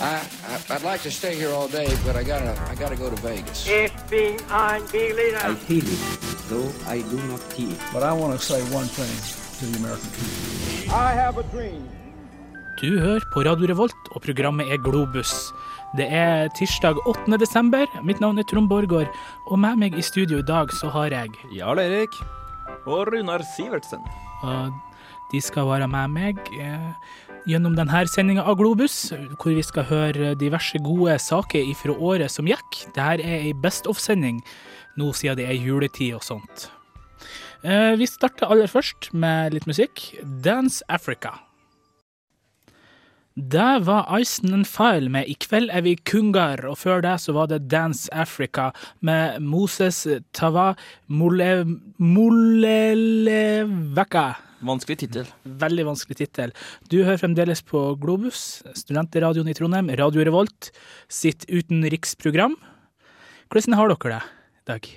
I, I I'd like to stay here all day, but I gotta I gotta go to Vegas. Ich bin unbelievable. I feel it, though I do not feel it. But I want to say one thing to the American people. I have a dream. Du hører på Radio Revolt, og programmet er Globus. Det er tirsdag 8. desember. Mitt navn er Trond Borgård, og med meg i studio i dag så har jeg Jarl Erik. Og Runar Sivertsen. Og de skal være med meg eh, gjennom denne sendinga av Globus, hvor vi skal høre diverse gode saker ifra året som gikk. Dette er ei Best of-sending, nå siden det er juletid og sånt. Eh, vi starter aller først med litt musikk. Dance Africa. Det var Ison and File med 'I kveld er vi kungar', og før det så var det Dance Africa med Moses Tava Mole, Moleleveka. Vanskelig tittel. Veldig vanskelig tittel. Du hører fremdeles på Globus, studentradioen i Trondheim, Radio Revolt, sitt utenriksprogram. Hvordan har dere det i dag?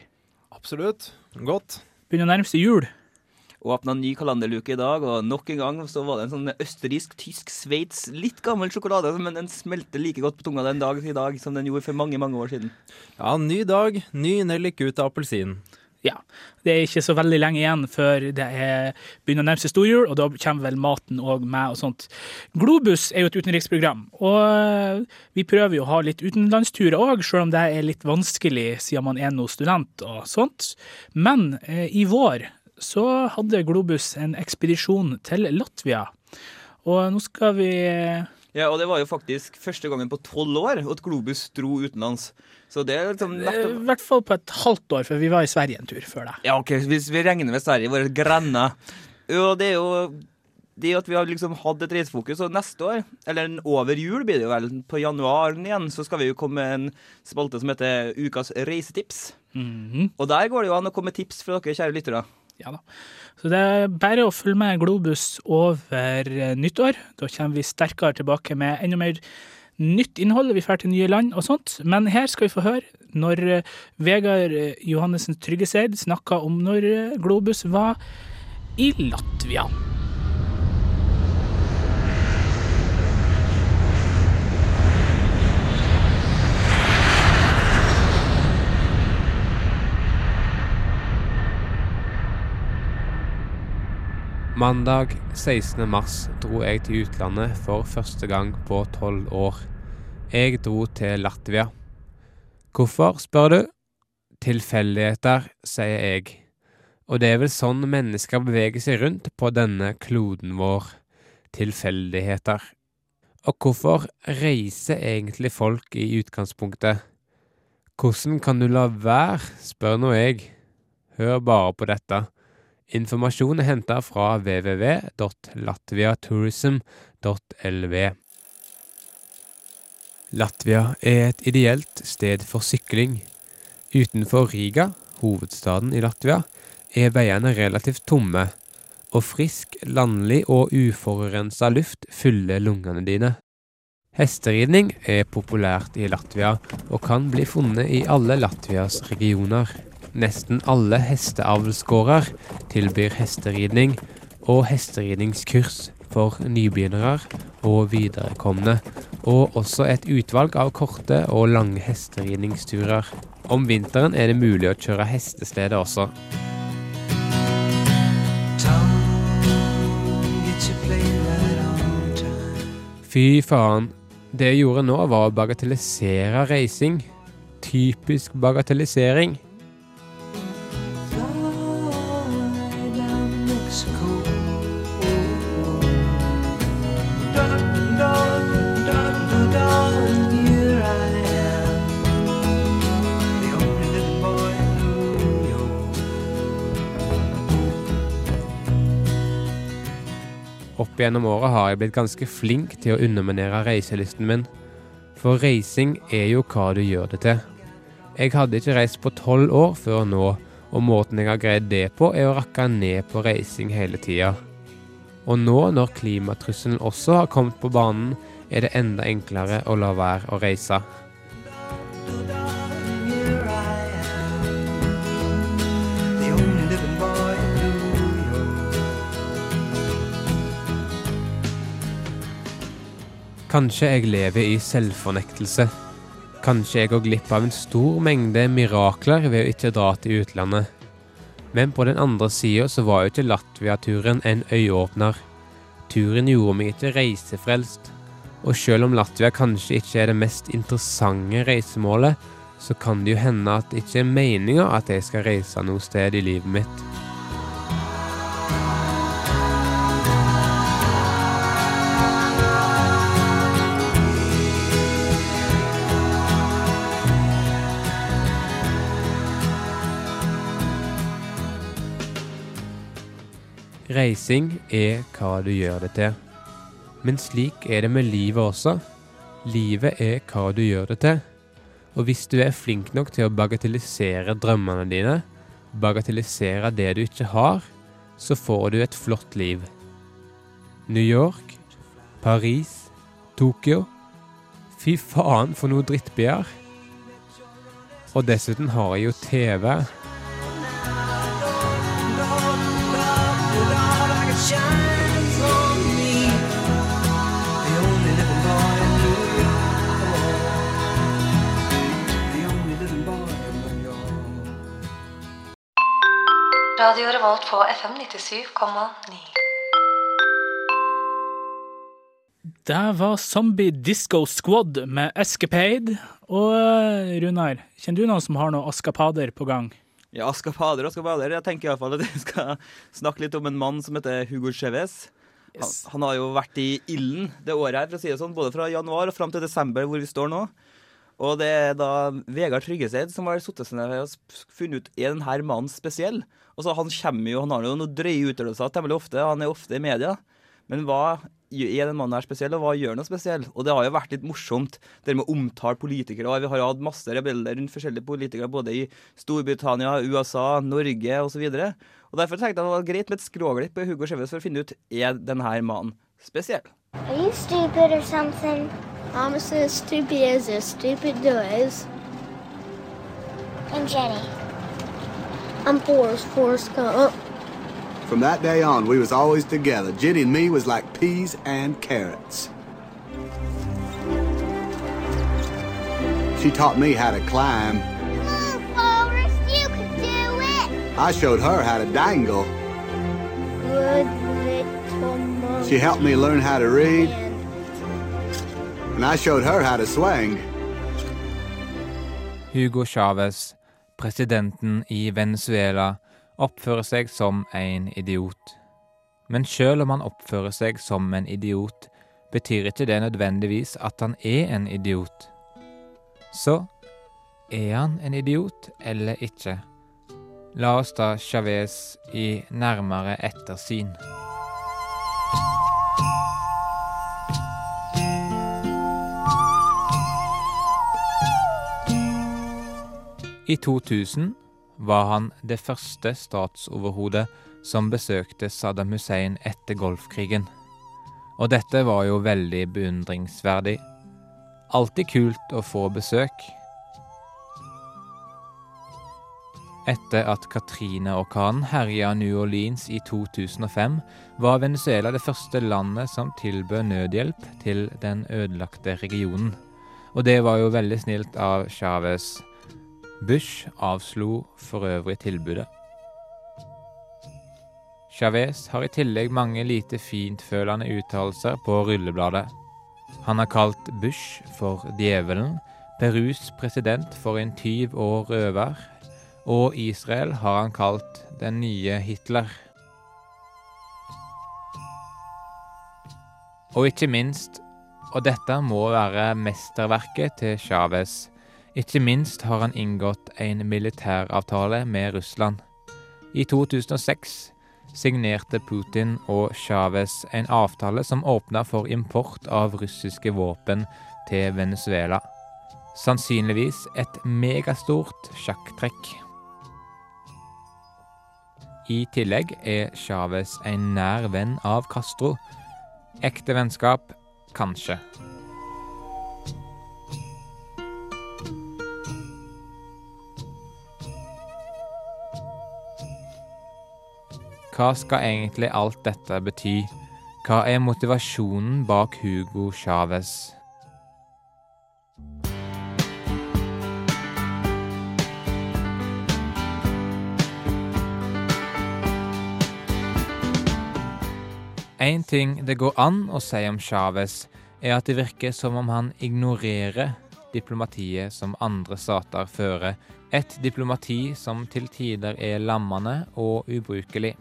Absolutt. Godt. Begynner å nærme seg jul. Åpna ny kalenderluke i dag, og nok en gang så var det en sånn østerriksk, tysk, sveits, litt gammel sjokolade, men den smelter like godt på tunga den dag i dag som den gjorde for mange, mange år siden. Ja, ny dag, ny nellik ut av appelsin. Ja. Det er ikke så veldig lenge igjen før det er, begynner å nærme seg storjul, og da kommer vel maten òg med og sånt. Globus er jo et utenriksprogram, og vi prøver jo å ha litt utenlandsturer òg, selv om det er litt vanskelig siden man er nå student og sånt. Men eh, i vår så hadde Globus en ekspedisjon til Latvia, og nå skal vi Ja, og det var jo faktisk første gangen på tolv år at Globus dro utenlands. Så det er liksom nettopp I hvert fall på et halvt år, for vi var i Sverige en tur før det. Ja, OK, hvis vi regner med Sverige, våre grenner Jo, det er jo det at vi har liksom hatt et reisefokus, og neste år, eller over jul blir det jo vel, på januaren igjen, så skal vi jo komme med en spalte som heter Ukas reisetips. Mhm. Og der går det jo an å komme med tips fra dere, kjære lyttere. Ja da. Så det er bare å følge med Globus over eh, nyttår. Da kommer vi sterkere tilbake med enda mer nytt innhold. Vi drar til nye land og sånt. Men her skal vi få høre når eh, Vegard eh, Johannessen Tryggeseid snakka om når eh, Globus var i Latvia. Mandag 16. mars dro jeg til utlandet for første gang på tolv år. Jeg dro til Latvia. Hvorfor, spør du? Tilfeldigheter, sier jeg. Og det er vel sånn mennesker beveger seg rundt på denne kloden vår. Tilfeldigheter. Og hvorfor reiser egentlig folk i utgangspunktet? Hvordan kan du la være, spør nå jeg. Hør bare på dette. Informasjon er henta fra www.latviatourism.lv. Latvia er et ideelt sted for sykling. Utenfor Riga, hovedstaden i Latvia, er veiene relativt tomme, og frisk, landlig og uforurensa luft fyller lungene dine. Hesteridning er populært i Latvia, og kan bli funnet i alle Latvias regioner. Nesten alle hesteavlsgårder tilbyr hesteridning og hesteridningskurs for nybegynnere og viderekomne, og også et utvalg av korte og lange hesteridningsturer. Om vinteren er det mulig å kjøre hestestedet også. Fy faen. Det jeg gjorde nå, var å bagatellisere reising. Typisk bagatellisering. Gjennom året har jeg blitt ganske flink til å underminere reiselysten min. For reising er jo hva du gjør det til. Jeg hadde ikke reist på tolv år før nå, og måten jeg har greid det på, er å rakke ned på reising hele tida. Og nå, når klimatrusselen også har kommet på banen, er det enda enklere å la være å reise. Kanskje jeg lever i selvfornektelse. Kanskje jeg går glipp av en stor mengde mirakler ved å ikke dra til utlandet. Men på den andre sida så var jo ikke Latvia-turen en øyeåpner. Turen gjorde meg ikke reisefrelst. Og selv om Latvia kanskje ikke er det mest interessante reisemålet, så kan det jo hende at det ikke er meninga at jeg skal reise noe sted i livet mitt. Reising er hva du gjør det til. Men slik er det med livet også. Livet er hva du gjør det til. Og hvis du er flink nok til å bagatellisere drømmene dine, bagatellisere det du ikke har, så får du et flott liv. New York, Paris, Tokyo. Fy faen for noe drittbyer. Og dessuten har jeg jo TV. Radio Revolt på FM 97,9. Det var Zombie Disco Squad med Escapade. Og eh, Runar, kjenner du noen som har noen askapader på gang? Ja, askapader og askapader. Jeg tenker iallfall at jeg skal snakke litt om en mann som heter Hugo Cheves Han, han har jo vært i ilden det året her, for å si det sånn, både fra januar og fram til desember, hvor vi står nå. Og det er da Vegard Tryggeseid som har satt seg ned og funnet ut er denne mannen spesiell. Og så Han kommer jo, han har jo noen drøye uttalelser temmelig ofte, han er ofte i media. Men hva er den mannen her spesiell, og hva gjør han spesiell? Og det har jo vært litt morsomt, det med å omtale politikere. og Vi har jo hatt masse rebeller rundt forskjellige politikere, både i Storbritannia, USA, Norge osv. Og Derfor tenkte jeg det var greit med et skråglipp på Hugo Chávez for å finne ut er denne mannen spesiell. Are you stupid or something? I'm as stupid as a stupid does. And Jenny. I'm Forrest, Forrest Gump. From that day on, we was always together. Jenny and me was like peas and carrots. She taught me how to climb. Come on, Forrest, you can do it! I showed her how to dangle. Good little monkey. She helped me learn how to read. And I showed her how to swing. Hugo Chávez, presidenten i Venezuela, oppfører seg som en idiot. Men selv om han oppfører seg som en idiot, betyr ikke det nødvendigvis at han er en idiot. Så er han en idiot eller ikke? La oss ta Chávez i nærmere ettersyn. I 2000 var han det første statsoverhodet som besøkte Saddam Hussein etter Golfkrigen. Og dette var jo veldig beundringsverdig. Alltid kult å få besøk. Etter at Katrine-orkanen herja New Orleans i 2005, var Venezuela det første landet som tilbød nødhjelp til den ødelagte regionen. Og det var jo veldig snilt av Chávez. Bush avslo for øvrig tilbudet. Chávez har i tillegg mange lite fintfølende uttalelser på rullebladet. Han har kalt Bush for djevelen, Perus president for en tyv og røver, og Israel har han kalt den nye Hitler. Og ikke minst, og dette må være mesterverket til Chávez, ikke minst har han inngått en militæravtale med Russland. I 2006 signerte Putin og Chávez en avtale som åpna for import av russiske våpen til Venezuela. Sannsynligvis et megastort sjakktrekk. I tillegg er Chávez en nær venn av Castro. Ekte vennskap kanskje. Hva skal egentlig alt dette bety? Hva er motivasjonen bak Hugo Chávez? En ting det går an å si om Chávez, er at det virker som om han ignorerer diplomatiet som andre stater fører, et diplomati som til tider er lammende og ubrukelig.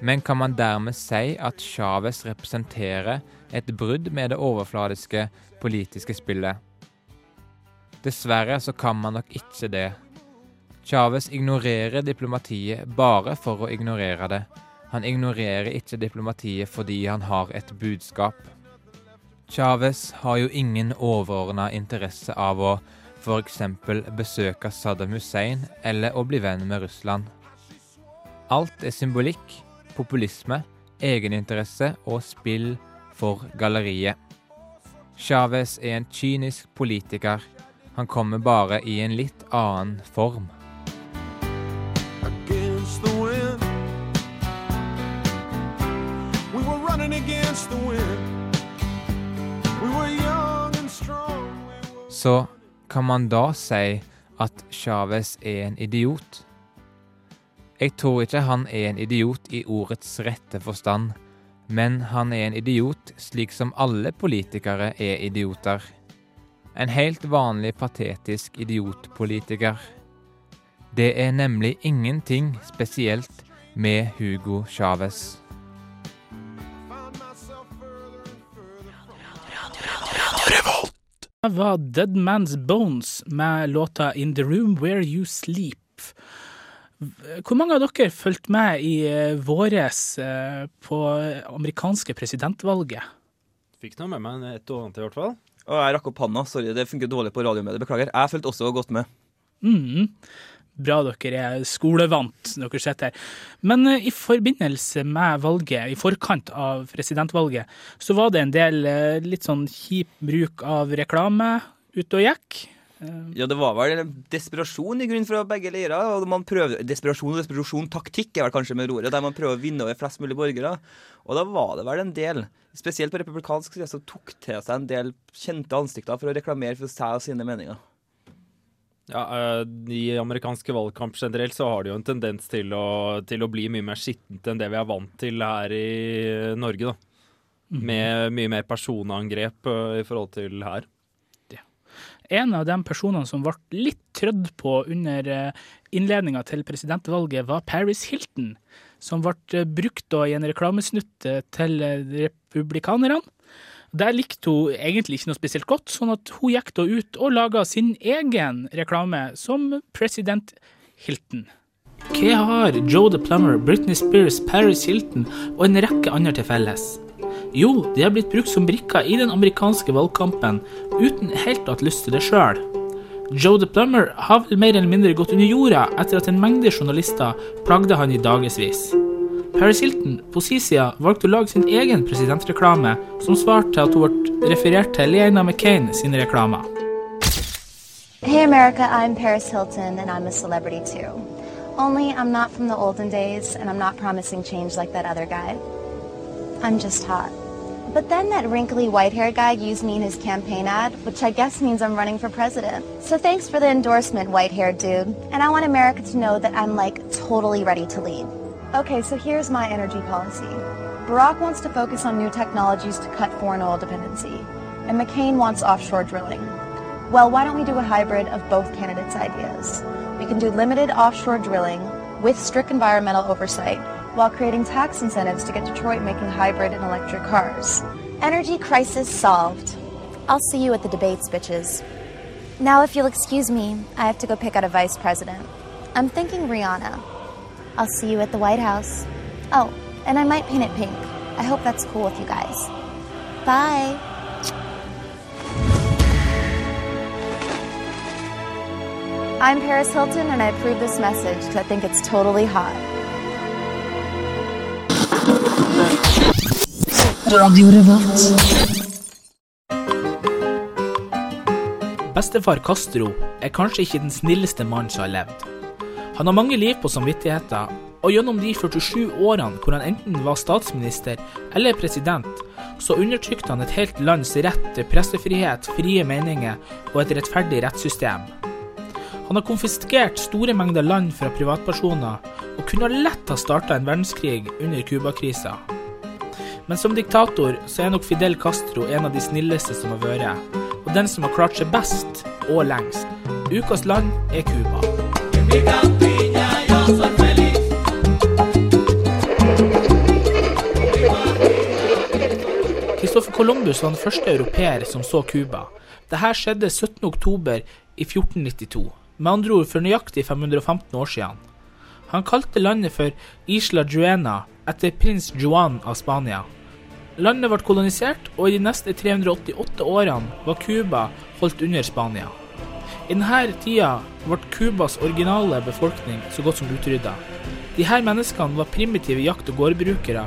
Men kan man dermed si at Chávez representerer et brudd med det overfladiske politiske spillet? Dessverre så kan man nok ikke det. Chávez ignorerer diplomatiet bare for å ignorere det. Han ignorerer ikke diplomatiet fordi han har et budskap. Chávez har jo ingen overordna interesse av å f.eks. besøke Saddam Hussein eller å bli venn med Russland. Alt er symbolikk, populisme, egeninteresse og spill for galleriet. Chávez er en kynisk politiker. Han kommer bare i en litt annen form. Så kan man da si at Chávez er en idiot? Jeg tror ikke han er en idiot i ordets rette forstand, men han er en idiot slik som alle politikere er idioter. En helt vanlig patetisk idiotpolitiker. Det er nemlig ingenting spesielt med Hugo Chávez. Det var Dead Man's Bones med låta In The Room Where You Sleep. Hvor mange av dere fulgte med i eh, våres eh, på amerikanske presidentvalget? Fikk nå med meg et og annet i hvert fall. Og jeg rakk opp hånda. Sorry, det funker dårlig på radiomediet. Beklager. Jeg fulgte også godt med. Mm. Bra dere er skolevant, dere sitter her. Men eh, i forbindelse med valget, i forkant av presidentvalget, så var det en del litt sånn kjip bruk av reklame ute og gikk. Ja, det var vel desperasjon i grunn fra begge leirer. og man prøvde, Desperasjon og desperasjon taktikk er vel kanskje med roret, der man prøver å vinne over flest mulig borgere. Og da var det vel en del, spesielt på republikansk side, som tok til seg en del kjente ansikter for å reklamere for seg og sine meninger. Ja, eh, I amerikanske valgkamp generelt så har det jo en tendens til å, til å bli mye mer skittent enn det vi er vant til her i Norge. da. Mhm. Med mye mer personangrep eh, i forhold til her. En av de personene som ble litt trødd på under innledninga til presidentvalget, var Paris Hilton, som ble eh, brukt i en reklamesnutt eh, til eh, republikanerne. Der likte hun egentlig ikke noe spesielt godt, sånn at hun gikk da ut og laga sin egen reklame som president Hilton. Hva har Joe the Plumber, Britney Spears, Paris Hilton og en rekke andre til felles? Jo, de har blitt brukt som brikker i den amerikanske valgkampen uten helt å ha lyst til det sjøl. Joe the Plummer har vel mer eller mindre gått under jorda etter at en mengde journalister plagde han i dagevis. Paris Hilton på sin side valgte å lage sin egen presidentreklame, som svarte at hun ble referert til Liana McCain sine reklamer. Hey America, I'm Paris Hilton and I'm a celebrity too. Only I'm not from the olden days and I'm not promising change like that other guy. I'm just hot. But then that wrinkly white haired guy used me in his campaign ad, which I guess means I'm running for president. So thanks for the endorsement, white haired dude. And I want America to know that I'm like totally ready to lead. Okay, so here's my energy policy Barack wants to focus on new technologies to cut foreign oil dependency, and McCain wants offshore drilling. Well, why don't we do a hybrid of both candidates' ideas? We can do limited offshore drilling with strict environmental oversight while creating tax incentives to get Detroit making hybrid and electric cars. Energy crisis solved. I'll see you at the debates, bitches. Now, if you'll excuse me, I have to go pick out a vice president. I'm thinking Rihanna. I'll see you at the White House. Oh, and I might paint it pink. I hope that's cool with you guys. Bye. I'm Paris Hilton, and I approve this message because I think it's totally hot. Bestefar Castro er kanskje ikke den snilleste mannen som har levd. Han har mange liv på samvittigheten, Og gjennom de 47 årene hvor han enten var statsminister eller president, så undertrykte han et helt lands rett til pressefrihet, frie meninger og et rettferdig rettssystem. Han har konfiskert store mengder land fra privatpersoner, og kunne lett ha starta en verdenskrig under Cuba-krisa. Men som diktator så er nok Fidel Castro en av de snilleste som har vært, og den som har klart seg best og lengst. Ukas land er Cuba. Christopher Columbus var den første europeer som så Cuba. Dette skjedde 17.10. i 1492, med andre ord for nøyaktig 515 år siden. Han kalte landet for Isla Juena etter prins Juan av Spania. Landet ble kolonisert, og i de neste 388 årene var Cuba holdt under Spania. I denne tida ble Cubas originale befolkning så godt som utrydda. Disse menneskene var primitive jakt- og gårdbrukere,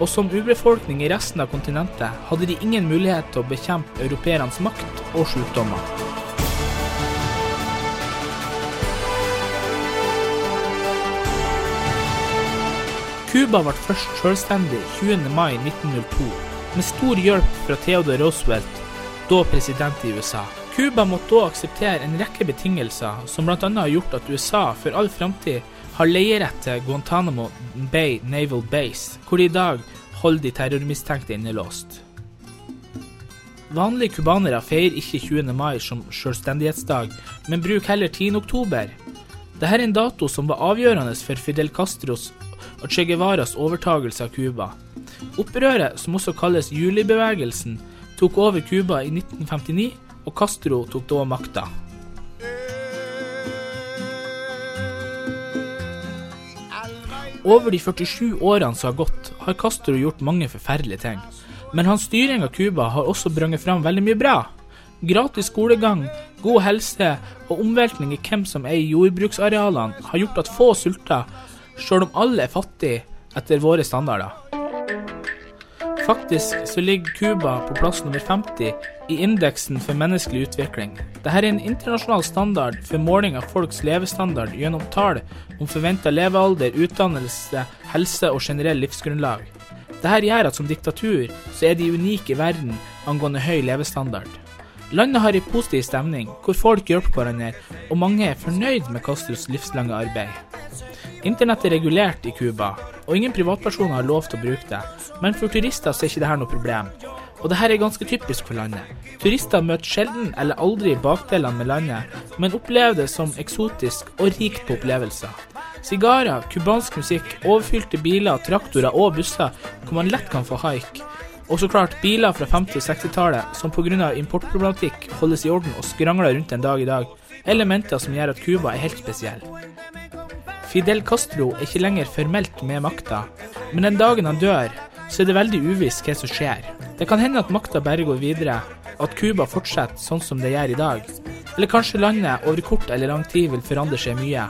og som urbefolkning i resten av kontinentet hadde de ingen mulighet til å bekjempe europeernes makt og sykdommer. Cuba ble først selvstendig 20. mai 1902, med stor hjelp fra Theodore Roosevelt, da president i USA. Cuba måtte da akseptere en rekke betingelser, som bl.a. har gjort at USA for all framtid har leierett til Guantánamo Bay Naval Base, hvor de i dag holder de terrormistenkte innelåst. Vanlige cubanere feirer ikke 20. mai som selvstendighetsdag, men bruker heller 10. oktober. Dette er en dato som var avgjørende for Fidel Castros og Che Guevaras overtagelse av Cuba. Opprøret, som også kalles julibevegelsen, tok over Cuba i 1959, og Castro tok da makta. Over de 47 årene som har gått, har Castro gjort mange forferdelige ting. Men hans styring av Cuba har også brunget fram veldig mye bra. Gratis skolegang, god helse og omveltning i hvem som eier jordbruksarealene, har gjort at få sulter, sjøl om alle er fattige etter våre standarder. Faktisk så ligger Cuba på plass nummer 50 i indeksen for menneskelig utvikling. Dette er en internasjonal standard for måling av folks levestandard gjennom tall om forventa levealder, utdannelse, helse og generell livsgrunnlag. Dette gjør at som diktatur så er de unike i verden angående høy levestandard. Landet har en positiv stemning, hvor folk hjelper hverandre, og mange er fornøyd med Castros livslange arbeid. Internett er regulert i Cuba, og ingen privatpersoner har lov til å bruke det, men for turister så er ikke dette noe problem. Og dette er ganske typisk for landet. Turister møter sjelden eller aldri bakdelene med landet, men opplever det som eksotisk og rikt på opplevelser. Sigarer, cubansk musikk, overfylte biler, traktorer og busser hvor man lett kan få haik. Og så klart biler fra 50- og 60-tallet som pga. importproblematikk holdes i orden og skrangler rundt en dag i dag. Elementer som gjør at Cuba er helt spesiell. Fidel Castro er ikke lenger formelt med makta, men den dagen han dør, så er det veldig uvisst hva som skjer. Det kan hende at makta bare går videre, at Cuba fortsetter sånn som det gjør i dag. Eller kanskje landet over kort eller lang tid vil forandre seg mye.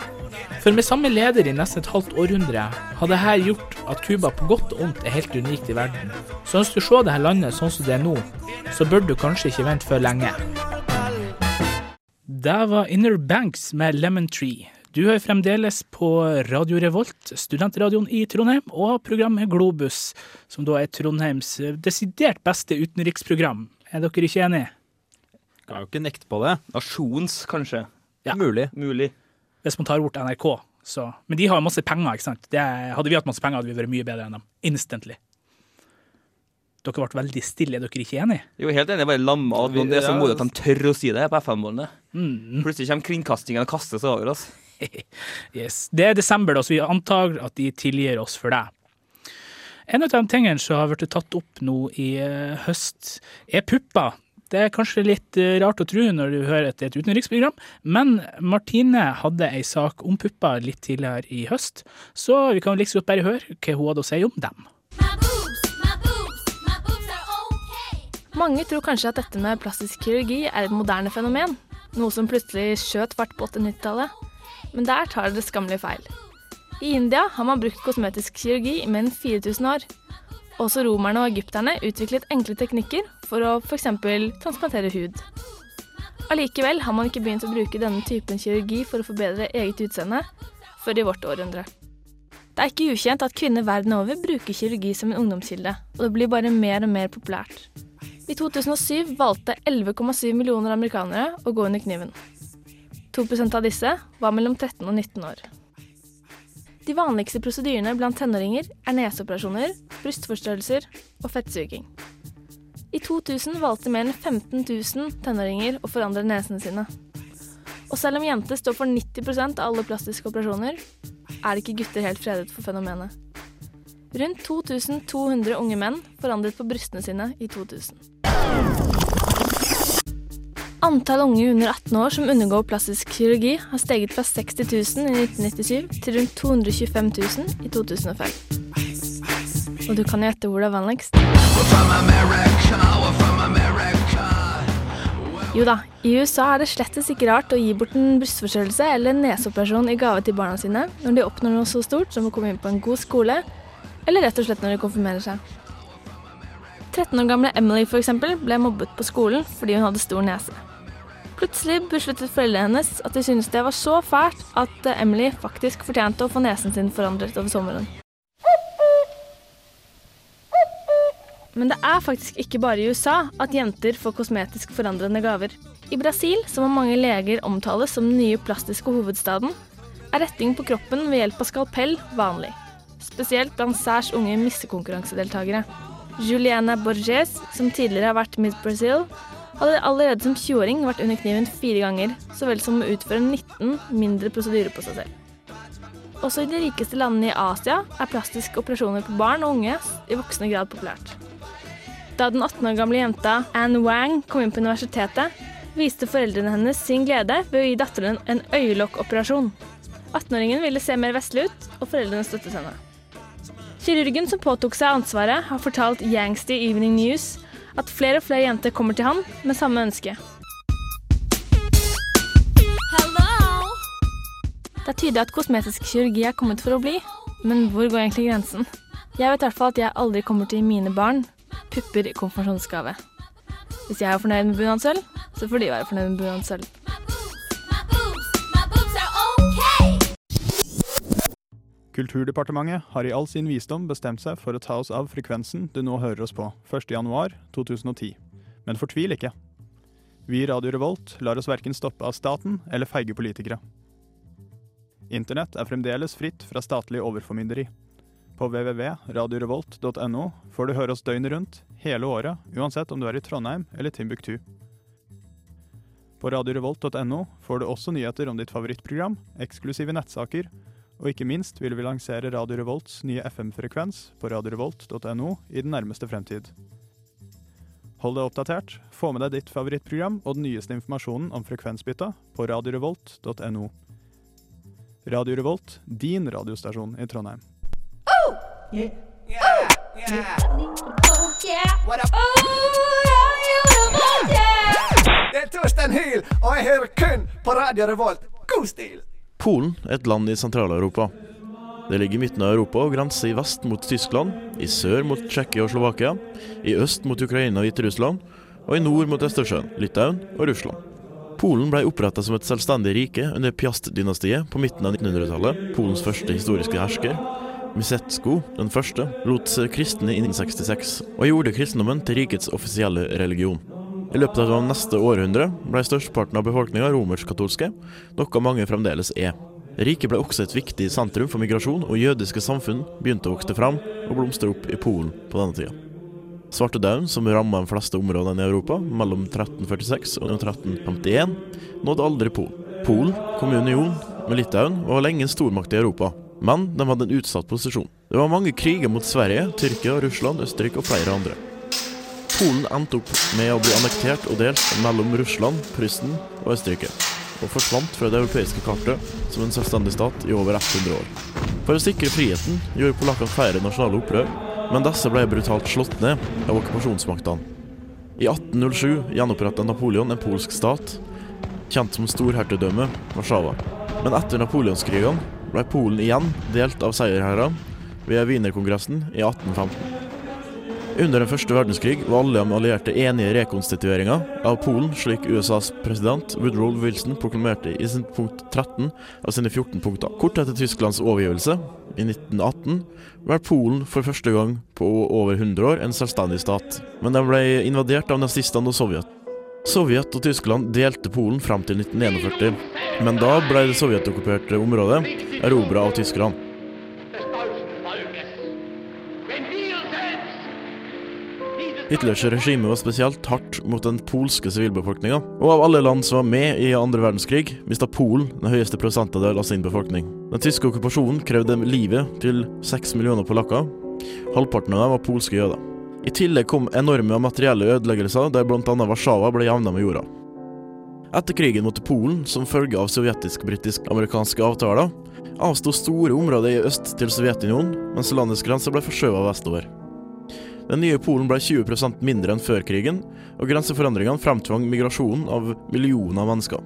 For med samme leder i nesten et halvt århundre har dette gjort at Cuba på godt og ondt er helt unikt i verden. Så ønsker du å se dette landet sånn som det er nå, så bør du kanskje ikke vente for lenge. Det var Inner Banks med Lemon Tree. Du hører fremdeles på Radio Revolt, studentradioen i Trondheim, og programmet Globus, som da er Trondheims desidert beste utenriksprogram. Er dere ikke enige? Kan jo ikke nekte på det. Nasjons, kanskje. Ja. Mulig. Mulig. Hvis man tar bort NRK. Så. Men de har masse penger, ikke sant. Det, hadde vi hatt masse penger, hadde vi vært mye bedre enn dem. Instantly. Dere ble veldig stille, er dere ikke enige? Jo, helt enig. Jeg bare lamma av. det er så modig at de tør å si det på FM-målene. Mm. Plutselig kommer kringkastingen og kaster seg over oss. yes. Det er desember, da, så vi antar at de tilgir oss for det. En av de tingene som har blitt tatt opp nå i uh, høst, er pupper. Det er kanskje litt uh, rart å tro når du hører at det er et utenriksprogram, men Martine hadde ei sak om pupper litt tidligere i høst, så vi kan like godt bare høre hva hun hadde å si om dem. Mange tror kanskje at dette med plastisk kirurgi er et moderne fenomen, noe som plutselig skjøt fart på 80-90-tallet. Men der tar dere skammelig feil. I India har man brukt kosmetisk kirurgi i mer enn 4000 år. Også romerne og egypterne utviklet enkle teknikker for å f.eks. transplantere hud. Allikevel har man ikke begynt å bruke denne typen kirurgi for å forbedre eget utseende før i vårt århundre. Det er ikke ukjent at kvinner verden over bruker kirurgi som en ungdomskilde, og det blir bare mer og mer populært. I 2007 valgte 11,7 millioner amerikanere å gå under kniven. 2 av disse var mellom 13 og 19 år. De vanligste prosedyrene blant tenåringer er neseoperasjoner, brystforstørrelser og fettsuging. I 2000 valgte mer enn 15 000 tenåringer å forandre nesene sine. Og selv om jenter står for 90 av alle plastiske operasjoner, er ikke gutter helt fredet for fenomenet. Rundt 2200 unge menn forandret på brystene sine i 2000. Antall unge under 18 år som undergår plastisk kirurgi, har steget fra 60 000 i 1997 til rundt 225 000 i 2005. Og du kan gjette hvor det er vanligst. Jo da, i USA er det slettes ikke rart å gi bort en brystforstørrelse eller en neseoperasjon i gave til barna sine når de oppnår noe så stort som å komme inn på en god skole, eller rett og slett når de konfirmerer seg. 13 år gamle Emily for eksempel, ble mobbet på skolen fordi hun hadde stor nese. Plutselig besluttet foreldrene hennes at de syntes det var så fælt at Emily faktisk fortjente å få nesen sin forandret over sommeren. Men det er faktisk ikke bare i USA at jenter får kosmetisk forandrende gaver. I Brasil, som av mange leger omtales som den nye plastiske hovedstaden, er retting på kroppen ved hjelp av skalpell vanlig. Spesielt blant særs unge missekonkurransedeltakere. Juliana Borges, som tidligere har vært Miss Brazil, hadde allerede som 20-åring vært under kniven fire ganger, så vel som å utføre 19 mindre prosedyrer på seg selv. Også i de rikeste landene i Asia er plastiske operasjoner på barn og unge i voksende grad populært. Da den 18 år gamle jenta Anne Wang kom inn på universitetet, viste foreldrene hennes sin glede ved å gi datteren en øyelokkoperasjon. 18-åringen ville se mer vestlig ut, og foreldrene støttet henne. Kirurgen som påtok seg ansvaret, har fortalt Yangsti Evening News at flere og flere jenter kommer til han med samme ønske. Det er tydelig at kosmetisk kirurgi er kommet for å bli, men hvor går egentlig grensen? Jeg vet i hvert fall at jeg aldri kommer til mine barn pupper i konfirmasjonsgave. Hvis jeg er fornøyd med bunadsølv, så får de være fornøyd med bunadsølv. Kulturdepartementet har i all sin visdom bestemt seg for å ta oss av frekvensen du nå hører oss på 1.1.2010. Men fortvil ikke. Vi i Radio Revolt lar oss verken stoppe av staten eller feige politikere. Internett er fremdeles fritt fra statlig overformynderi. På www.radiorevolt.no får du høre oss døgnet rundt, hele året, uansett om du er i Trondheim eller Timbuktu. På radiorevolt.no får du også nyheter om ditt favorittprogram, eksklusive nettsaker, og ikke minst vil vi lansere Radio Revolts nye FM-frekvens på radiorevolt.no i den nærmeste fremtid. Hold deg oppdatert, få med deg ditt favorittprogram og den nyeste informasjonen om frekvensbytta på radiorevolt.no. Radio Revolt, din radiostasjon i Trondheim. Yeah. Yeah. Yeah. Oh, yeah. Det er Torstein Hyl, og jeg hører kun på Radio Revolt. God stil! Polen er et land i Sentral-Europa. Det ligger i midten av Europa og grenser i vest mot Tyskland, i sør mot Tsjekkia og Slovakia, i øst mot Ukraina og Hviterussland, og i nord mot Østersjøen, Litauen og Russland. Polen ble oppretta som et selvstendig rike under Piast-dynastiet på midten av 1900-tallet, Polens første historiske hersker. Misetsko, den første, lot kristne i 66, og gjorde kristendommen til rikets offisielle religion. I løpet av neste århundre ble størsteparten av befolkninga romersk-katolske, noe mange fremdeles er. Riket ble også et viktig sentrum for migrasjon, og jødiske samfunn begynte å vokse fram og blomstre opp i Polen på denne tida. Svartedauden, som ramma de fleste områdene i Europa mellom 1346 og 1351, nådde aldri Polen. Polen kom i union med Litauen og var lenge en stormakt i Europa, men de hadde en utsatt posisjon. Det var mange kriger mot Sverige, Tyrkia, Russland, Østerrike og flere andre. Polen endte opp med å bli annektert og delt mellom Russland, Prussen og Østerrike, og forsvant fra det europeiske kartet som en selvstendig stat i over 100 år. For å sikre friheten gjorde polakkene flere nasjonale opprør, men disse ble brutalt slått ned av okkupasjonsmaktene. I 1807 gjenoppretta Napoleon en polsk stat, kjent som storhertugdømmet Warszawa. Men etter napoleonskrigene ble Polen igjen delt av seierherrene ved Wienerkongressen i 1815. Under den første verdenskrig var alle de allierte enige i rekonstitueringa av Polen, slik USAs president Woodrow Wilson proklamerte i sin punkt 13 av sine 14 punkter. Kort etter Tysklands overgivelse, i 1918, ble Polen for første gang på over 100 år en selvstendig stat. Men den ble invadert av nazistene og Sovjet. Sovjet og Tyskland delte Polen fram til 1941, men da ble det sovjetokkuperte området erobra av tyskerne. Hitlers regime var spesielt hardt mot den polske sivilbefolkninga, og av alle land som var med i andre verdenskrig, mista Polen den høyeste prosentandel av sin befolkning. Den tyske okkupasjonen krevde livet til seks millioner polakker. Halvparten av dem var polske jøder. I tillegg kom enorme materielle ødeleggelser, der bl.a. Warszawa ble jevna med jorda. Etter krigen mot Polen, som følge av sovjetisk-britisk-amerikanske avtaler, avsto store områder i øst til Sovjetunionen, mens landets grenser ble forskjøvet vestover. Den nye Polen ble 20% mindre enn før krigen, og grenseforandringene fremtvang migrasjonen av millioner av mennesker.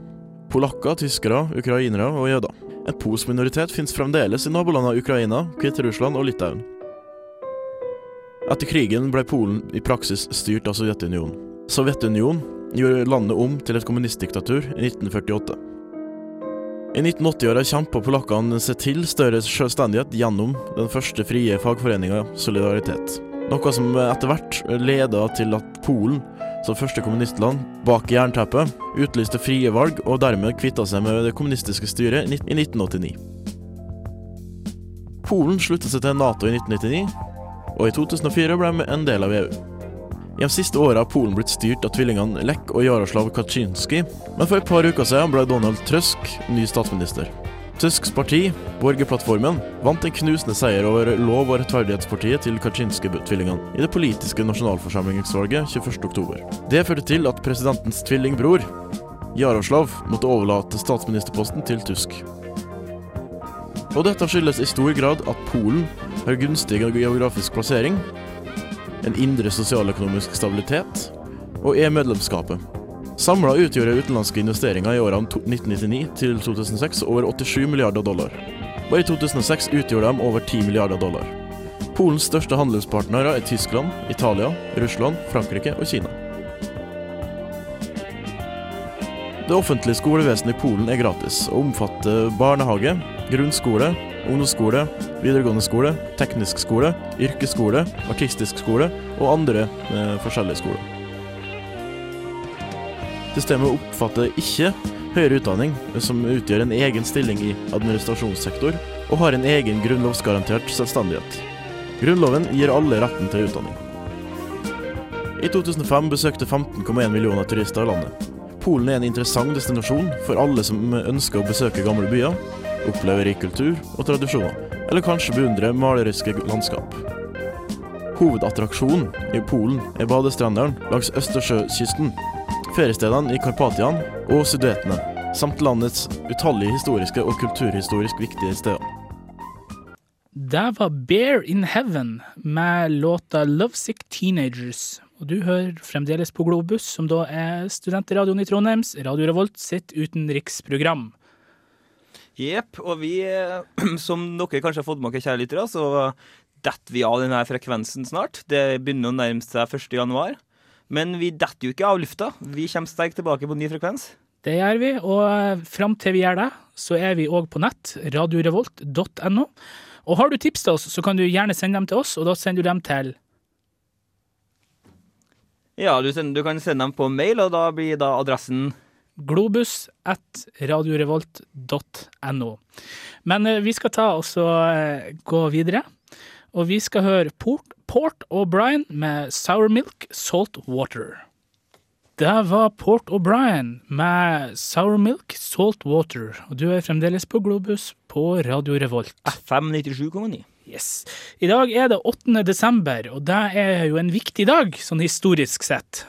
Polakker, tyskere, ukrainere og jøder. En polsk minoritet finnes fremdeles i nabolandene Ukraina, Hviterussland og Litauen. Etter krigen ble Polen i praksis styrt av Sovjetunionen. Sovjetunionen gjorde landet om til et kommunistdiktatur i 1948. I 1980-åra kjempa polakkene seg til større selvstendighet gjennom den første frie fagforeninga Solidaritet. Noe som etter hvert leda til at Polen, som første kommunistland bak jernteppet, utlyste frie valg og dermed kvitta seg med det kommunistiske styret i 1989. Polen sluttet seg til Nato i 1999, og i 2004 ble de en del av EU. I de siste åra har Polen blitt styrt av tvillingene Lech og Jaroslav Kaczynski, men for et par uker siden ble Donald Trøsk ny statsminister. Tusks parti, Borgerplattformen, vant en knusende seier over Lov- og rettferdighetspartiet til Kaczynski-tvillingene i det politiske nasjonalforsamlingsvalget 21.10. Det førte til at presidentens tvillingbror, Jaroslav, måtte overlate statsministerposten til Tusk. Og dette skyldes i stor grad at Polen har gunstig geografisk plassering, en indre sosialøkonomisk stabilitet og EU-medlemskapet. Samla utgjorde utenlandske investeringer i årene 1999 til 2006 over 87 milliarder dollar. Bare i 2006 utgjorde de over 10 milliarder dollar. Polens største handelspartnere er Tyskland, Italia, Russland, Frankrike og Kina. Det offentlige skolevesenet i Polen er gratis og omfatter barnehage, grunnskole, ungdomsskole, videregående skole, teknisk skole, yrkesskole, artistisk skole og andre eh, forskjellige skoler. Systemet oppfatter ikke høyere utdanning som utgjør en egen stilling i administrasjonssektor, og har en egen grunnlovsgarantert selvstendighet. Grunnloven gir alle retten til utdanning. I 2005 besøkte 15,1 millioner turister i landet. Polen er en interessant destinasjon for alle som ønsker å besøke gamle byer, oppleve rik kultur og tradisjoner, eller kanskje beundre maleriske landskap. Hovedattraksjonen i Polen er badestrendene langs Østersjøkysten, feriestedene i Karpatian og Sudetene, samt landets utallige historiske og kulturhistorisk viktige steder. Det var Bear in Heaven med låta Lovesick Teenagers. Og du hører fremdeles på Globus, som da er studentradioen i Trondheims Radio Revolt sitt utenriksprogram. Jepp. Og vi, eh, som dere kanskje har fått med dere, kjære lyttere, så detter vi av denne frekvensen snart. Det begynner å nærme seg 1. januar. Men vi detter jo ikke av lufta. Vi kommer sterkt tilbake på ny frekvens. Det gjør vi, og fram til vi gjør det, så er vi òg på nett. Radiorevolt.no. Og har du tips til oss, så kan du gjerne sende dem til oss, og da sender du dem til Ja, du, sender, du kan sende dem på mail, og da blir da adressen globus at radiorevolt.no. Men eh, vi skal ta og eh, gå videre, og vi skal høre Port, Port O'Brien med Sour Milk Salt Water. Det var Port O'Brien med Sour Milk Salt Water, og du er fremdeles på Globus på Radio Revolt. FM 97,9. Yes. I dag er det 8. desember, og det er jo en viktig dag, sånn historisk sett.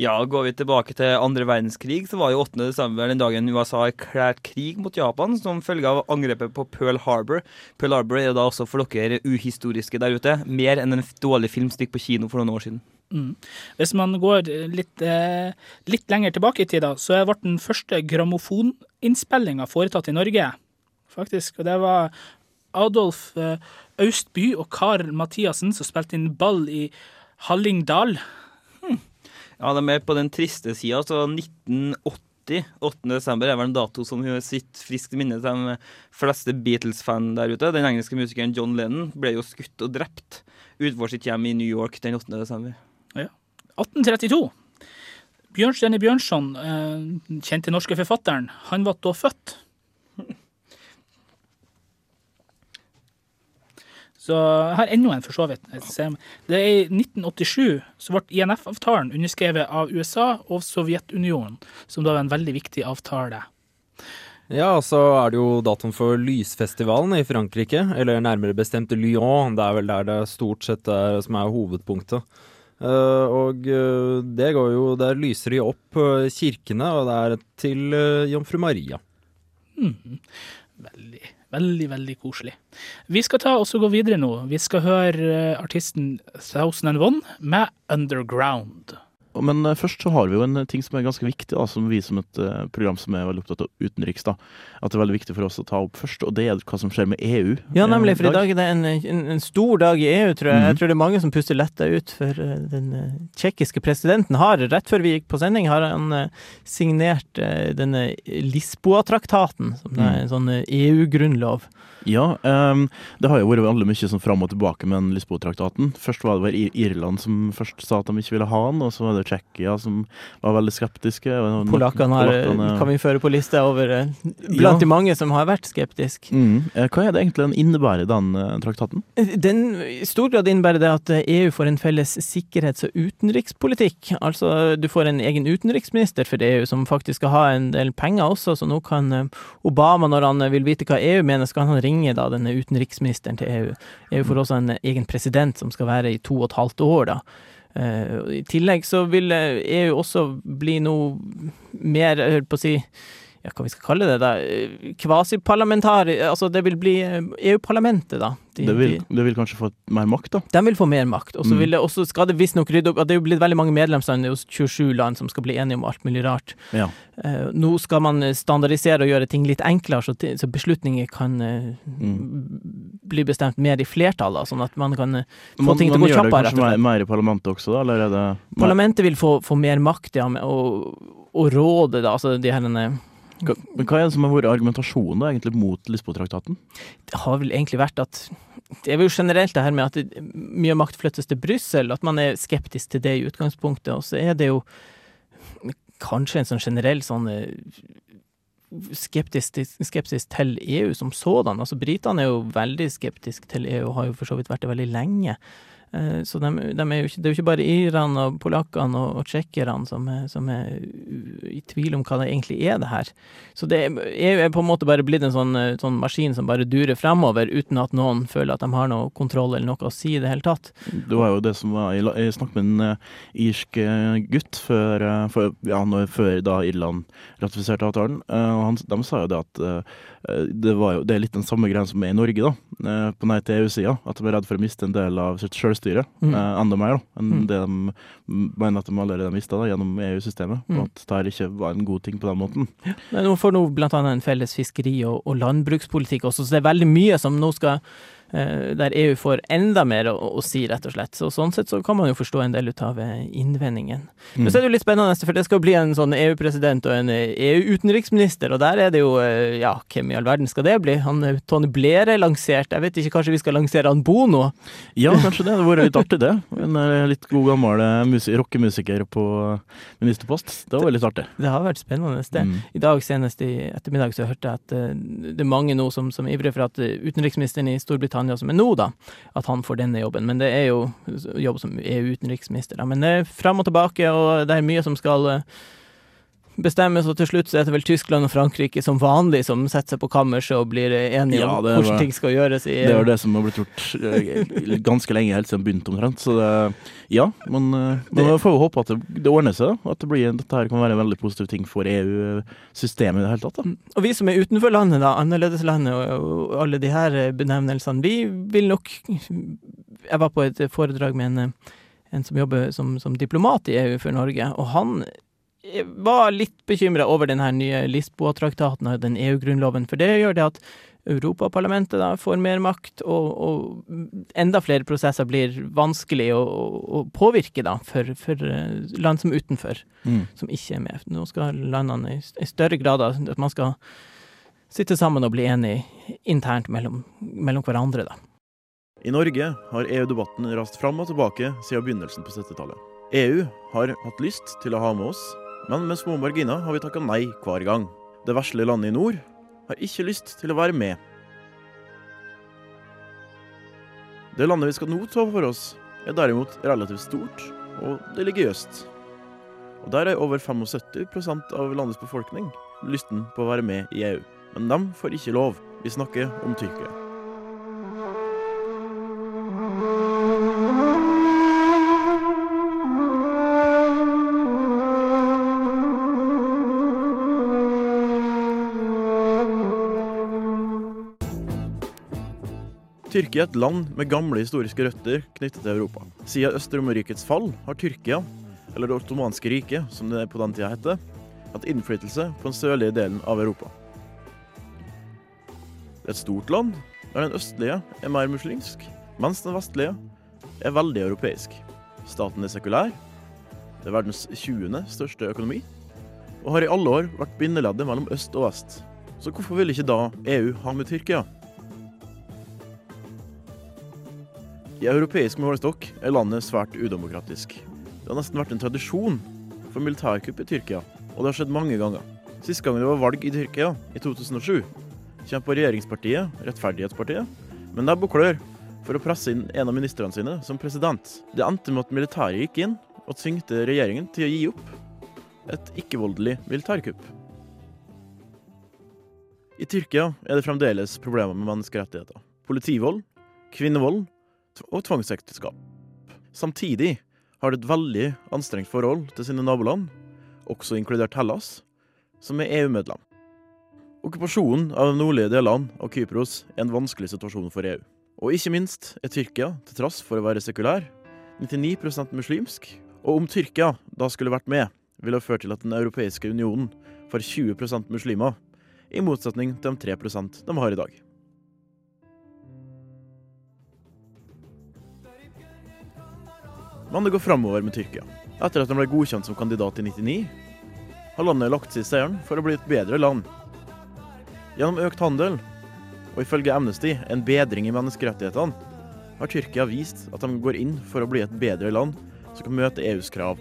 Ja, går vi tilbake til andre verdenskrig, så var jo 8. desember den dagen USA erklærte krig mot Japan som følge av angrepet på Pearl Harbor. Pearl Harbor er da også for dere uhistoriske der ute mer enn en dårlig filmstikk på kino for noen år siden. Mm. Hvis man går litt, eh, litt lenger tilbake i tida, da, så ble den første grammofoninnspillinga foretatt i Norge, faktisk. Og det var Adolf eh, Austby og Karl Mathiassen som spilte inn ball i Hallingdal. Ja, det er mer på den triste sida, så 1980, 8. desember, er vel en dato som sitter friskt i minne til de fleste Beatles-fan der ute. Den engelske musikeren John Lennon ble jo skutt og drept utenfor sitt hjem i New York den 8. desember. Ja. 1832. Bjørnstjerne Bjørnson, eh, kjente norske forfatteren, han var da født. Så jeg har enda en, for så vidt. Det er I 1987 så ble INF-avtalen underskrevet av USA og Sovjetunionen, som da var en veldig viktig avtale. Ja, og så er det jo datoen for Lysfestivalen i Frankrike, eller nærmere bestemt Lyon. Det er vel der det stort sett er som er hovedpunktet. Eh, og eh, det går jo Der lyser de opp eh, kirkene, og det er til Jomfru Maria. Mm, Veldig, veldig, veldig koselig. Vi skal ta også gå videre nå. Vi skal høre eh, artisten Thousand and One med Underground. Men eh, først så har vi jo en ting som er ganske viktig, da, som vi som et eh, program som er veldig opptatt av utenriks, da, at det er veldig viktig for oss å ta opp først, og det er hva som skjer med EU. Ja, nemlig, eh, for i dag er det en, en, en stor dag i EU, tror jeg. Mhm. Jeg tror det er mange som puster letta ut, for eh, den eh, tsjekkiske presidenten har, rett før vi gikk på sending, har han eh, signert eh, denne Lisboa-traktaten, som er en sånn eh, EU-grunnlov. Ja, um, det har jo vært veldig mye sånn fram og tilbake med den Lisboa-traktaten. Først var det Irland som først sa at de ikke ville ha den, og så var det Tsjekkia som var veldig skeptiske. Polakkene har, Polakkene- kan vi føre på lista over eh, blant Ja. de mange som har vært skeptiske. Mm. Eh, Hva er det egentlig den innebærer, den eh, traktaten? Den i stor grad innebærer det at EU får en felles sikkerhets- og utenrikspolitikk. Altså, du får en egen utenriksminister for EU, som faktisk skal ha en del penger også, så nå kan Obama, når han vil vite hva EU mener, skal han ringe da denne utenriksministeren til EU. EU får også en egen president som skal være i to og et halvt år, da. Eh, I tillegg så vil eh, EU også bli noe mer, jeg holdt på å si ja, hva vi skal kalle det, da, eh, kvasiparlamentari... Altså, det vil bli eh, EU-parlamentet, da. De- Det vil, de- det vil kanskje få mer makt, da? de vil få mer makt. Og så Mm. også, skal det visstnok rydde opp Det er jo blitt veldig mange medlemsland, det er jo 27 land som skal bli enige om alt mulig rart. Ja. Eh, nå skal man standardisere og gjøre ting litt enklere, så, så beslutninger kan eh, bli bestemt mer i flertall, da, sånn at man kan eh, få Man, ting til å gå gjør det kjappere. kanskje og mer, i parlamentet også, da? Eller er det Parlamentet vil få, få mer makt, ja, og å råde, da, altså de herrene men hva er det som har vært argumentasjonen da, egentlig mot Lisboa-traktaten? det har vel egentlig vært at Det er jo generelt det her med at mye makt flyttes til Brussel, at man er skeptisk til det i utgangspunktet. Og så er det jo kanskje en sånn generell sånn skeptisk, skeptisk, til EU som sådan. Altså Britene er jo veldig skeptiske til EU, og har jo for så vidt vært det veldig lenge. Eh, Så de, de er ikke, det er jo ikke bare irene og polakkene og, og tsjekkerne som, som er i tvil om hva det egentlig er, det her. Så det, er- er på en måte bare blitt en sånn, eh, sånn maskin som bare durer fremover, uten at noen føler at de har noe kontroll eller noe å si i det hele tatt. Det var jo det som var Jeg, snakket med en eh, irsk gutt før, før, ja, før da Irland ratifiserte avtalen. og han, de sa jo det at det, var jo, det er litt den samme greia som er i Norge, da. eh, på nei til EU-sida. At de er redd for å miste en del av sitt selvstyre. Mm. eh, enda mer da, enn Mm. det de mener at de allerede mista gjennom EU-systemet. Mm. Og at det her ikke var en god ting på den måten. Men nå får nå annet en felles fiskeri- og, og landbrukspolitikk også, så det er veldig mye som nå skal eh, der EU får enda mer å, å si, rett og slett. Så sånn sett så kan man jo forstå en del ut av eh, innvendingen. Mm. Men så er det jo litt spennende, for det skal bli en sånn EU-president og en eh, EU-utenriksminister, og der er det jo eh, Ja, hvem i all verden skal det bli? Han eh, Tony Blair er lansert. Jeg vet ikke, kanskje vi skal lansere han Bono? Ja, kanskje det. Det hadde vært litt artig, det. En eh, litt god gammel eh, rockemusiker på eh, ministerpost. Det var litt artig. Det har vært spennende, det. Mm. I dag senest i ettermiddag så hørte jeg at eh, det er mange nå som, som ivrer for at eh, utenriksministeren i Storbritannia, som er nå, da, at han får denne jobben. Men det er jo jobb som EU-utenriksminister. Men det er fram og tilbake, og det er mye som skal eh, så til slutt så er det vel Tyskland og Frankrike som vanlig som setter seg på kammerset og blir eh, enige Ja, om hvordan var- ting skal gjøres i Det var det som har blitt gjort eh, ganske lenge, helt siden begynt omtrent. Så det, ja, men, eh, men vi får jo håpe at det, det ordner seg. At det blir, dette her kan være en veldig positiv ting for EU-systemet i det hele tatt. da. Og vi som er utenfor landet, da, annerledeslandet og, og alle de her benevnelsene, vi vil nok Jeg var på et foredrag med en, en som jobber som, som diplomat i EU for Norge, og han var litt bekymra over den her nye Lisboa-traktaten og den EU-grunnloven, for det gjør det at Europaparlamentet da får mer makt, og, og enda flere prosesser blir vanskelig å, å, å påvirke da, for, for eh, land som er utenfor, Mm. som ikke er med. Nå skal landene i, i større grad da, at man skal sitte sammen og bli enige internt mellom, mellom hverandre. da. I Norge har EU-debatten rast fram og tilbake siden begynnelsen på 70-tallet. EU har hatt lyst til å ha med oss, men med små marginer har vi takka nei hver gang. Det vesle landet i nord har ikke lyst til å være med. Det landet vi skal nå ta for oss, er derimot relativt stort, og det ligger øst. Og Der er over 75% av landets befolkning lysten på å være med i EU. Men de får ikke lov. Vi snakker om Tyrkia. Tyrkia er et land med gamle historiske røtter knyttet til Europa. Siden Øst-Romerrikets fall har Tyrkia, eller Det ottomanske riket som det på den tida heter, hatt innflytelse på den sørlige delen av Europa. Det er et stort land, der den østlige er mer muslimsk, mens den vestlige er veldig europeisk. Staten er sekulær, det er verdens 20. største økonomi, og har i alle år vært bindeleddet mellom øst og vest. Så hvorfor vil ikke da EU ha med Tyrkia? I europeisk målestokk er landet svært udemokratisk. Det har nesten vært en tradisjon for militærkupp i Tyrkia, og det har skjedd mange ganger. Sist gang det var valg i Tyrkia, i 2007, kjempa regjeringspartiet, Rettferdighetspartiet, med nebb og klør for å presse inn en av ministrene sine som president. Det endte med at militæret gikk inn og tvingte regjeringen til å gi opp et ikke-voldelig militærkupp. I Tyrkia er det fremdeles problemer med menneskerettigheter. Politivold, kvinnevold og tvangsekteskap. Samtidig har det et veldig anstrengt forhold til sine naboland, også inkludert Hellas, som er EU-medlem. Okkupasjonen av de nordlige delene av Kypros er en vanskelig situasjon for EU. Og ikke minst er Tyrkia, til tross for å være sekulær, 99% muslimsk. Og om Tyrkia da skulle vært med, ville det ført til at Den europeiske unionen får 20% muslimer, i motsetning til de 3% de har i dag. Men det går framover med Tyrkia. Etter at de ble godkjent som kandidat i 99, har landet lagt seg i seieren for å bli et bedre land. Gjennom økt handel, og ifølge Amnesty en bedring i menneskerettighetene, har Tyrkia vist at de går inn for å bli et bedre land som kan møte EUs krav.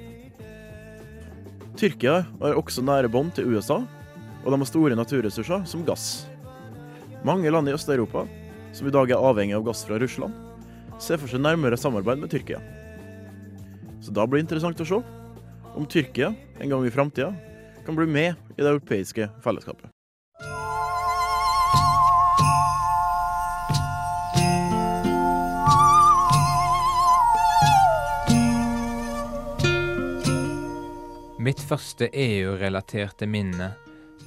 Tyrkia har også nære bånd til USA, og de har store naturressurser som gass. Mange land i Øst-Europa, som i dag er avhengig av gass fra Russland, ser for seg nærmere samarbeid med Tyrkia. Så da blir det interessant å se om Tyrkia en gang i framtida kan bli med i det europeiske fellesskapet. Mitt første EU-relaterte minne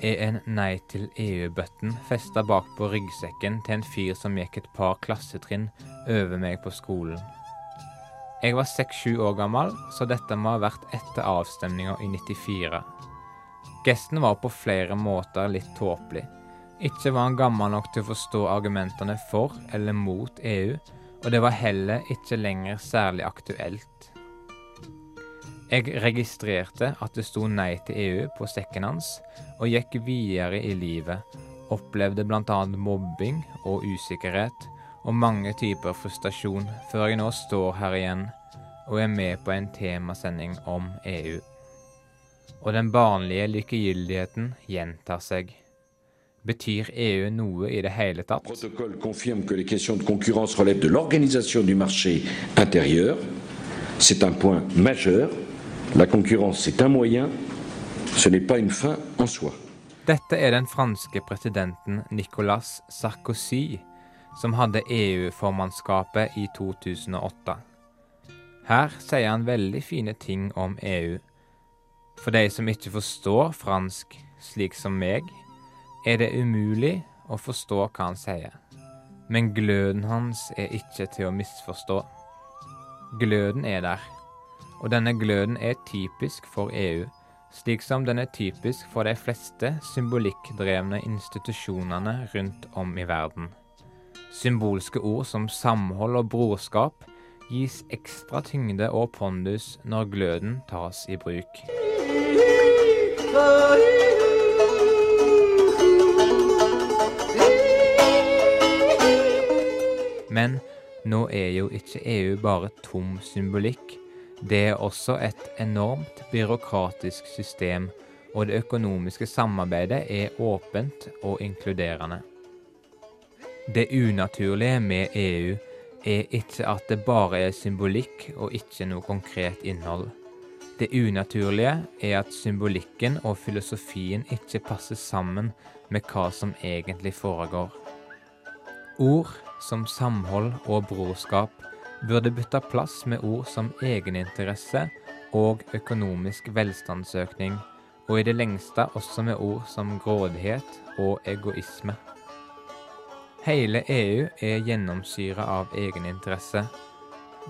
er en Nei til EU-button festa bak på ryggsekken til en fyr som gikk et par klassetrinn over meg på skolen. Jeg var seks-sju år gammel, så dette må ha vært etter avstemninga i 94. Gesten var på flere måter litt tåpelig. Ikke var han gammel nok til å forstå argumentene for eller mot EU, og det var heller ikke lenger særlig aktuelt. Jeg registrerte at det sto nei til EU på sekken hans, og gikk videre i livet. Opplevde bl.a. mobbing og usikkerhet, og mange typer frustrasjon, før jeg nå står her igjen og er med på en temasending om EU. Og den barnlige lykkegyldigheten gjentar seg. Betyr EU noe i det hele tatt? Le protocole confirme que les questions de concurrence relèvent de l'organisation du marché intérieur. C'est un point majeur. La concurrence, c'est un moyen, ce n'est pas une fin en soi. Dette er den franske presidenten Nicolas Sarkozy, som hadde EU-formannskapet i 2008. Her sier han veldig fine ting om EU. For de som ikke forstår fransk slik som meg, er det umulig å forstå hva han sier. Men gløden hans er ikke til å misforstå. Gløden er der, og denne gløden er typisk for EU, slik som den er typisk for de fleste symbolikkdrevne institusjonene rundt om i verden. Symbolske ord som samhold og brorskap gis ekstra tyngde og pondus når gløden tas i bruk. Men nå er jo ikke EU bare tom symbolikk. Det er også et enormt byråkratisk system, og det økonomiske samarbeidet er åpent og inkluderende. Det unaturlige med EU er ikke at det bare er symbolikk og ikke noe konkret innhold. Det unaturlige er at symbolikken og filosofien ikke passer sammen med hva som egentlig foregår. Ord som samhold og brorskap burde bytte plass med ord som egeninteresse og økonomisk velstandsøkning, og i det lengste også med ord som grådighet og egoisme. Hele EU er gjennomsyra av egeninteresse.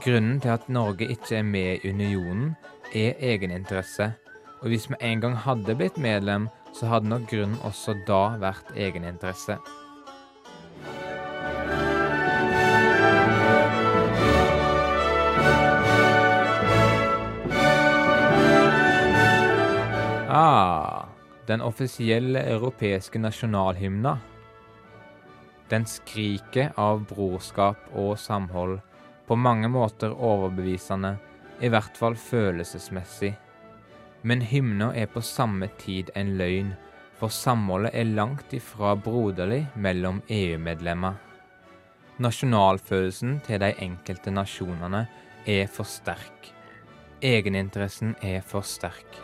Grunnen til at Norge ikke er med i unionen, er egeninteresse. Og hvis vi en gang hadde blitt medlem, så hadde nok grunnen også da vært egeninteresse. Ah, den offisielle europeiske nasjonalhymna. Den skriker av brorskap og samhold, på mange måter overbevisende, i hvert fall følelsesmessig. Men hymna er på samme tid en løgn, for samholdet er langt ifra broderlig mellom EU-medlemmer. Nasjonalfølelsen til de enkelte nasjonene er for sterk. Egeninteressen er for sterk.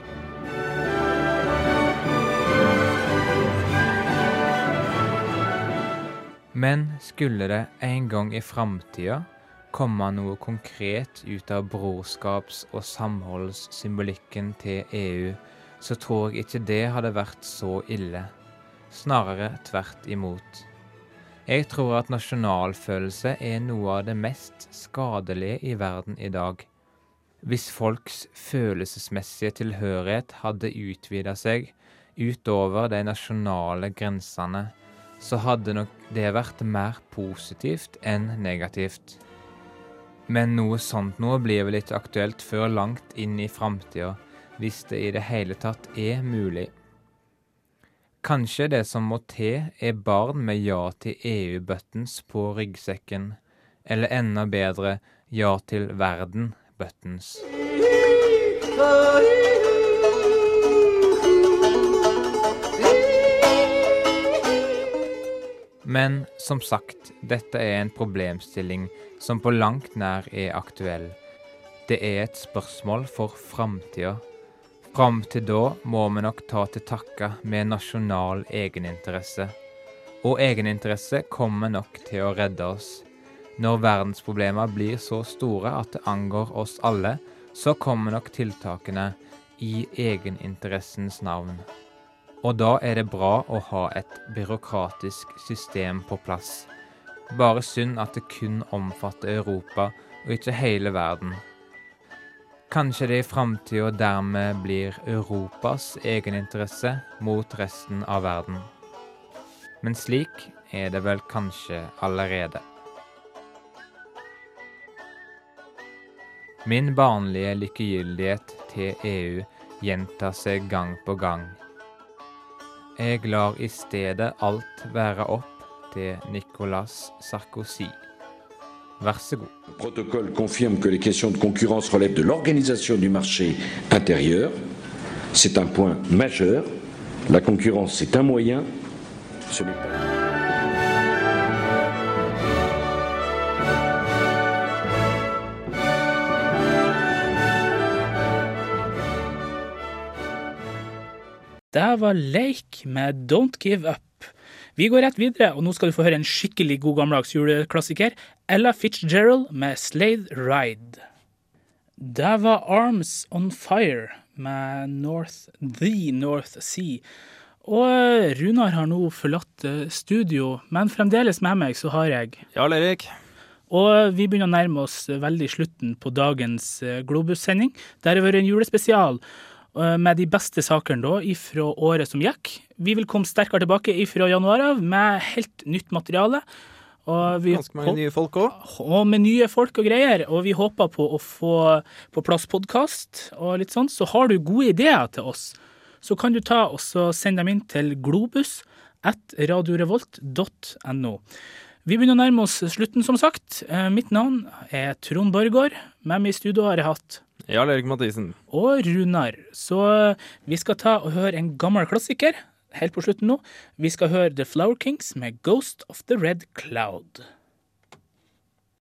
Men skulle det en gang i framtida komme noe konkret ut av brorskaps- og samholdssymbolikken til EU, så tror jeg ikke det hadde vært så ille. Snarere tvert imot. Jeg tror at nasjonalfølelse er noe av det mest skadelige i verden i dag. Hvis folks følelsesmessige tilhørighet hadde utvida seg utover de nasjonale grensene, så hadde nok det vært mer positivt enn negativt. Men noe sånt noe blir vel ikke aktuelt før langt inn i framtida, hvis det i det hele tatt er mulig. Kanskje det som må til, er barn med ja til EU-buttons på ryggsekken, eller enda bedre ja til verden-buttons. Men som sagt, dette er en problemstilling som på langt nær er aktuell. Det er et spørsmål for framtida. Fram til da må vi nok ta til takke med nasjonal egeninteresse. Og egeninteresse kommer nok til å redde oss. Når verdensproblemer blir så store at det angår oss alle, så kommer nok tiltakene i egeninteressens navn. Og da er det bra å ha et byråkratisk system på plass. Bare synd at det kun omfatter Europa og ikke hele verden. Kanskje det i framtida dermed blir Europas egeninteresse mot resten av verden. Men slik er det vel kanskje allerede. Min barnlige likegyldighet til EU gjentar seg gang på gang. Le protocole confirme que les questions de concurrence relèvent de l'organisation du marché intérieur. C'est un point majeur. La concurrence, c'est un moyen. Det var Leik med Don't Give Up. Vi går rett videre, og nå skal du få høre en skikkelig god gammeldags juleklassiker. Ella Fitzgerald med Slade Ride. Det var Arms On Fire med North, The North Sea. Og Runar har nå forlatt eh, studio, men fremdeles med meg så har jeg Ja, Erik. Og vi begynner å nærme oss veldig slutten på dagens eh, Globus-sending. Der har vært en julespesial. Eh, med de beste sakene da ifra året som gikk. Vi vil komme sterkere tilbake ifra januar av med helt nytt materiale. Og vi Ganske mange nye folk òg. og med nye folk og greier, og vi håper på å få på plass podkast og litt sånn, så har du gode ideer til oss, så kan du ta og sende dem inn til globus at radiorevolt.no. Vi begynner å nærme oss slutten, som sagt. Eh, Mitt navn er Trond Borgård. Med meg i studio har jeg hatt Jarl Erik Mathisen. og Runar. Så vi skal ta og høre en gammel klassiker helt på slutten nå. Vi skal høre The Flower Kings med Ghost of the Red Cloud.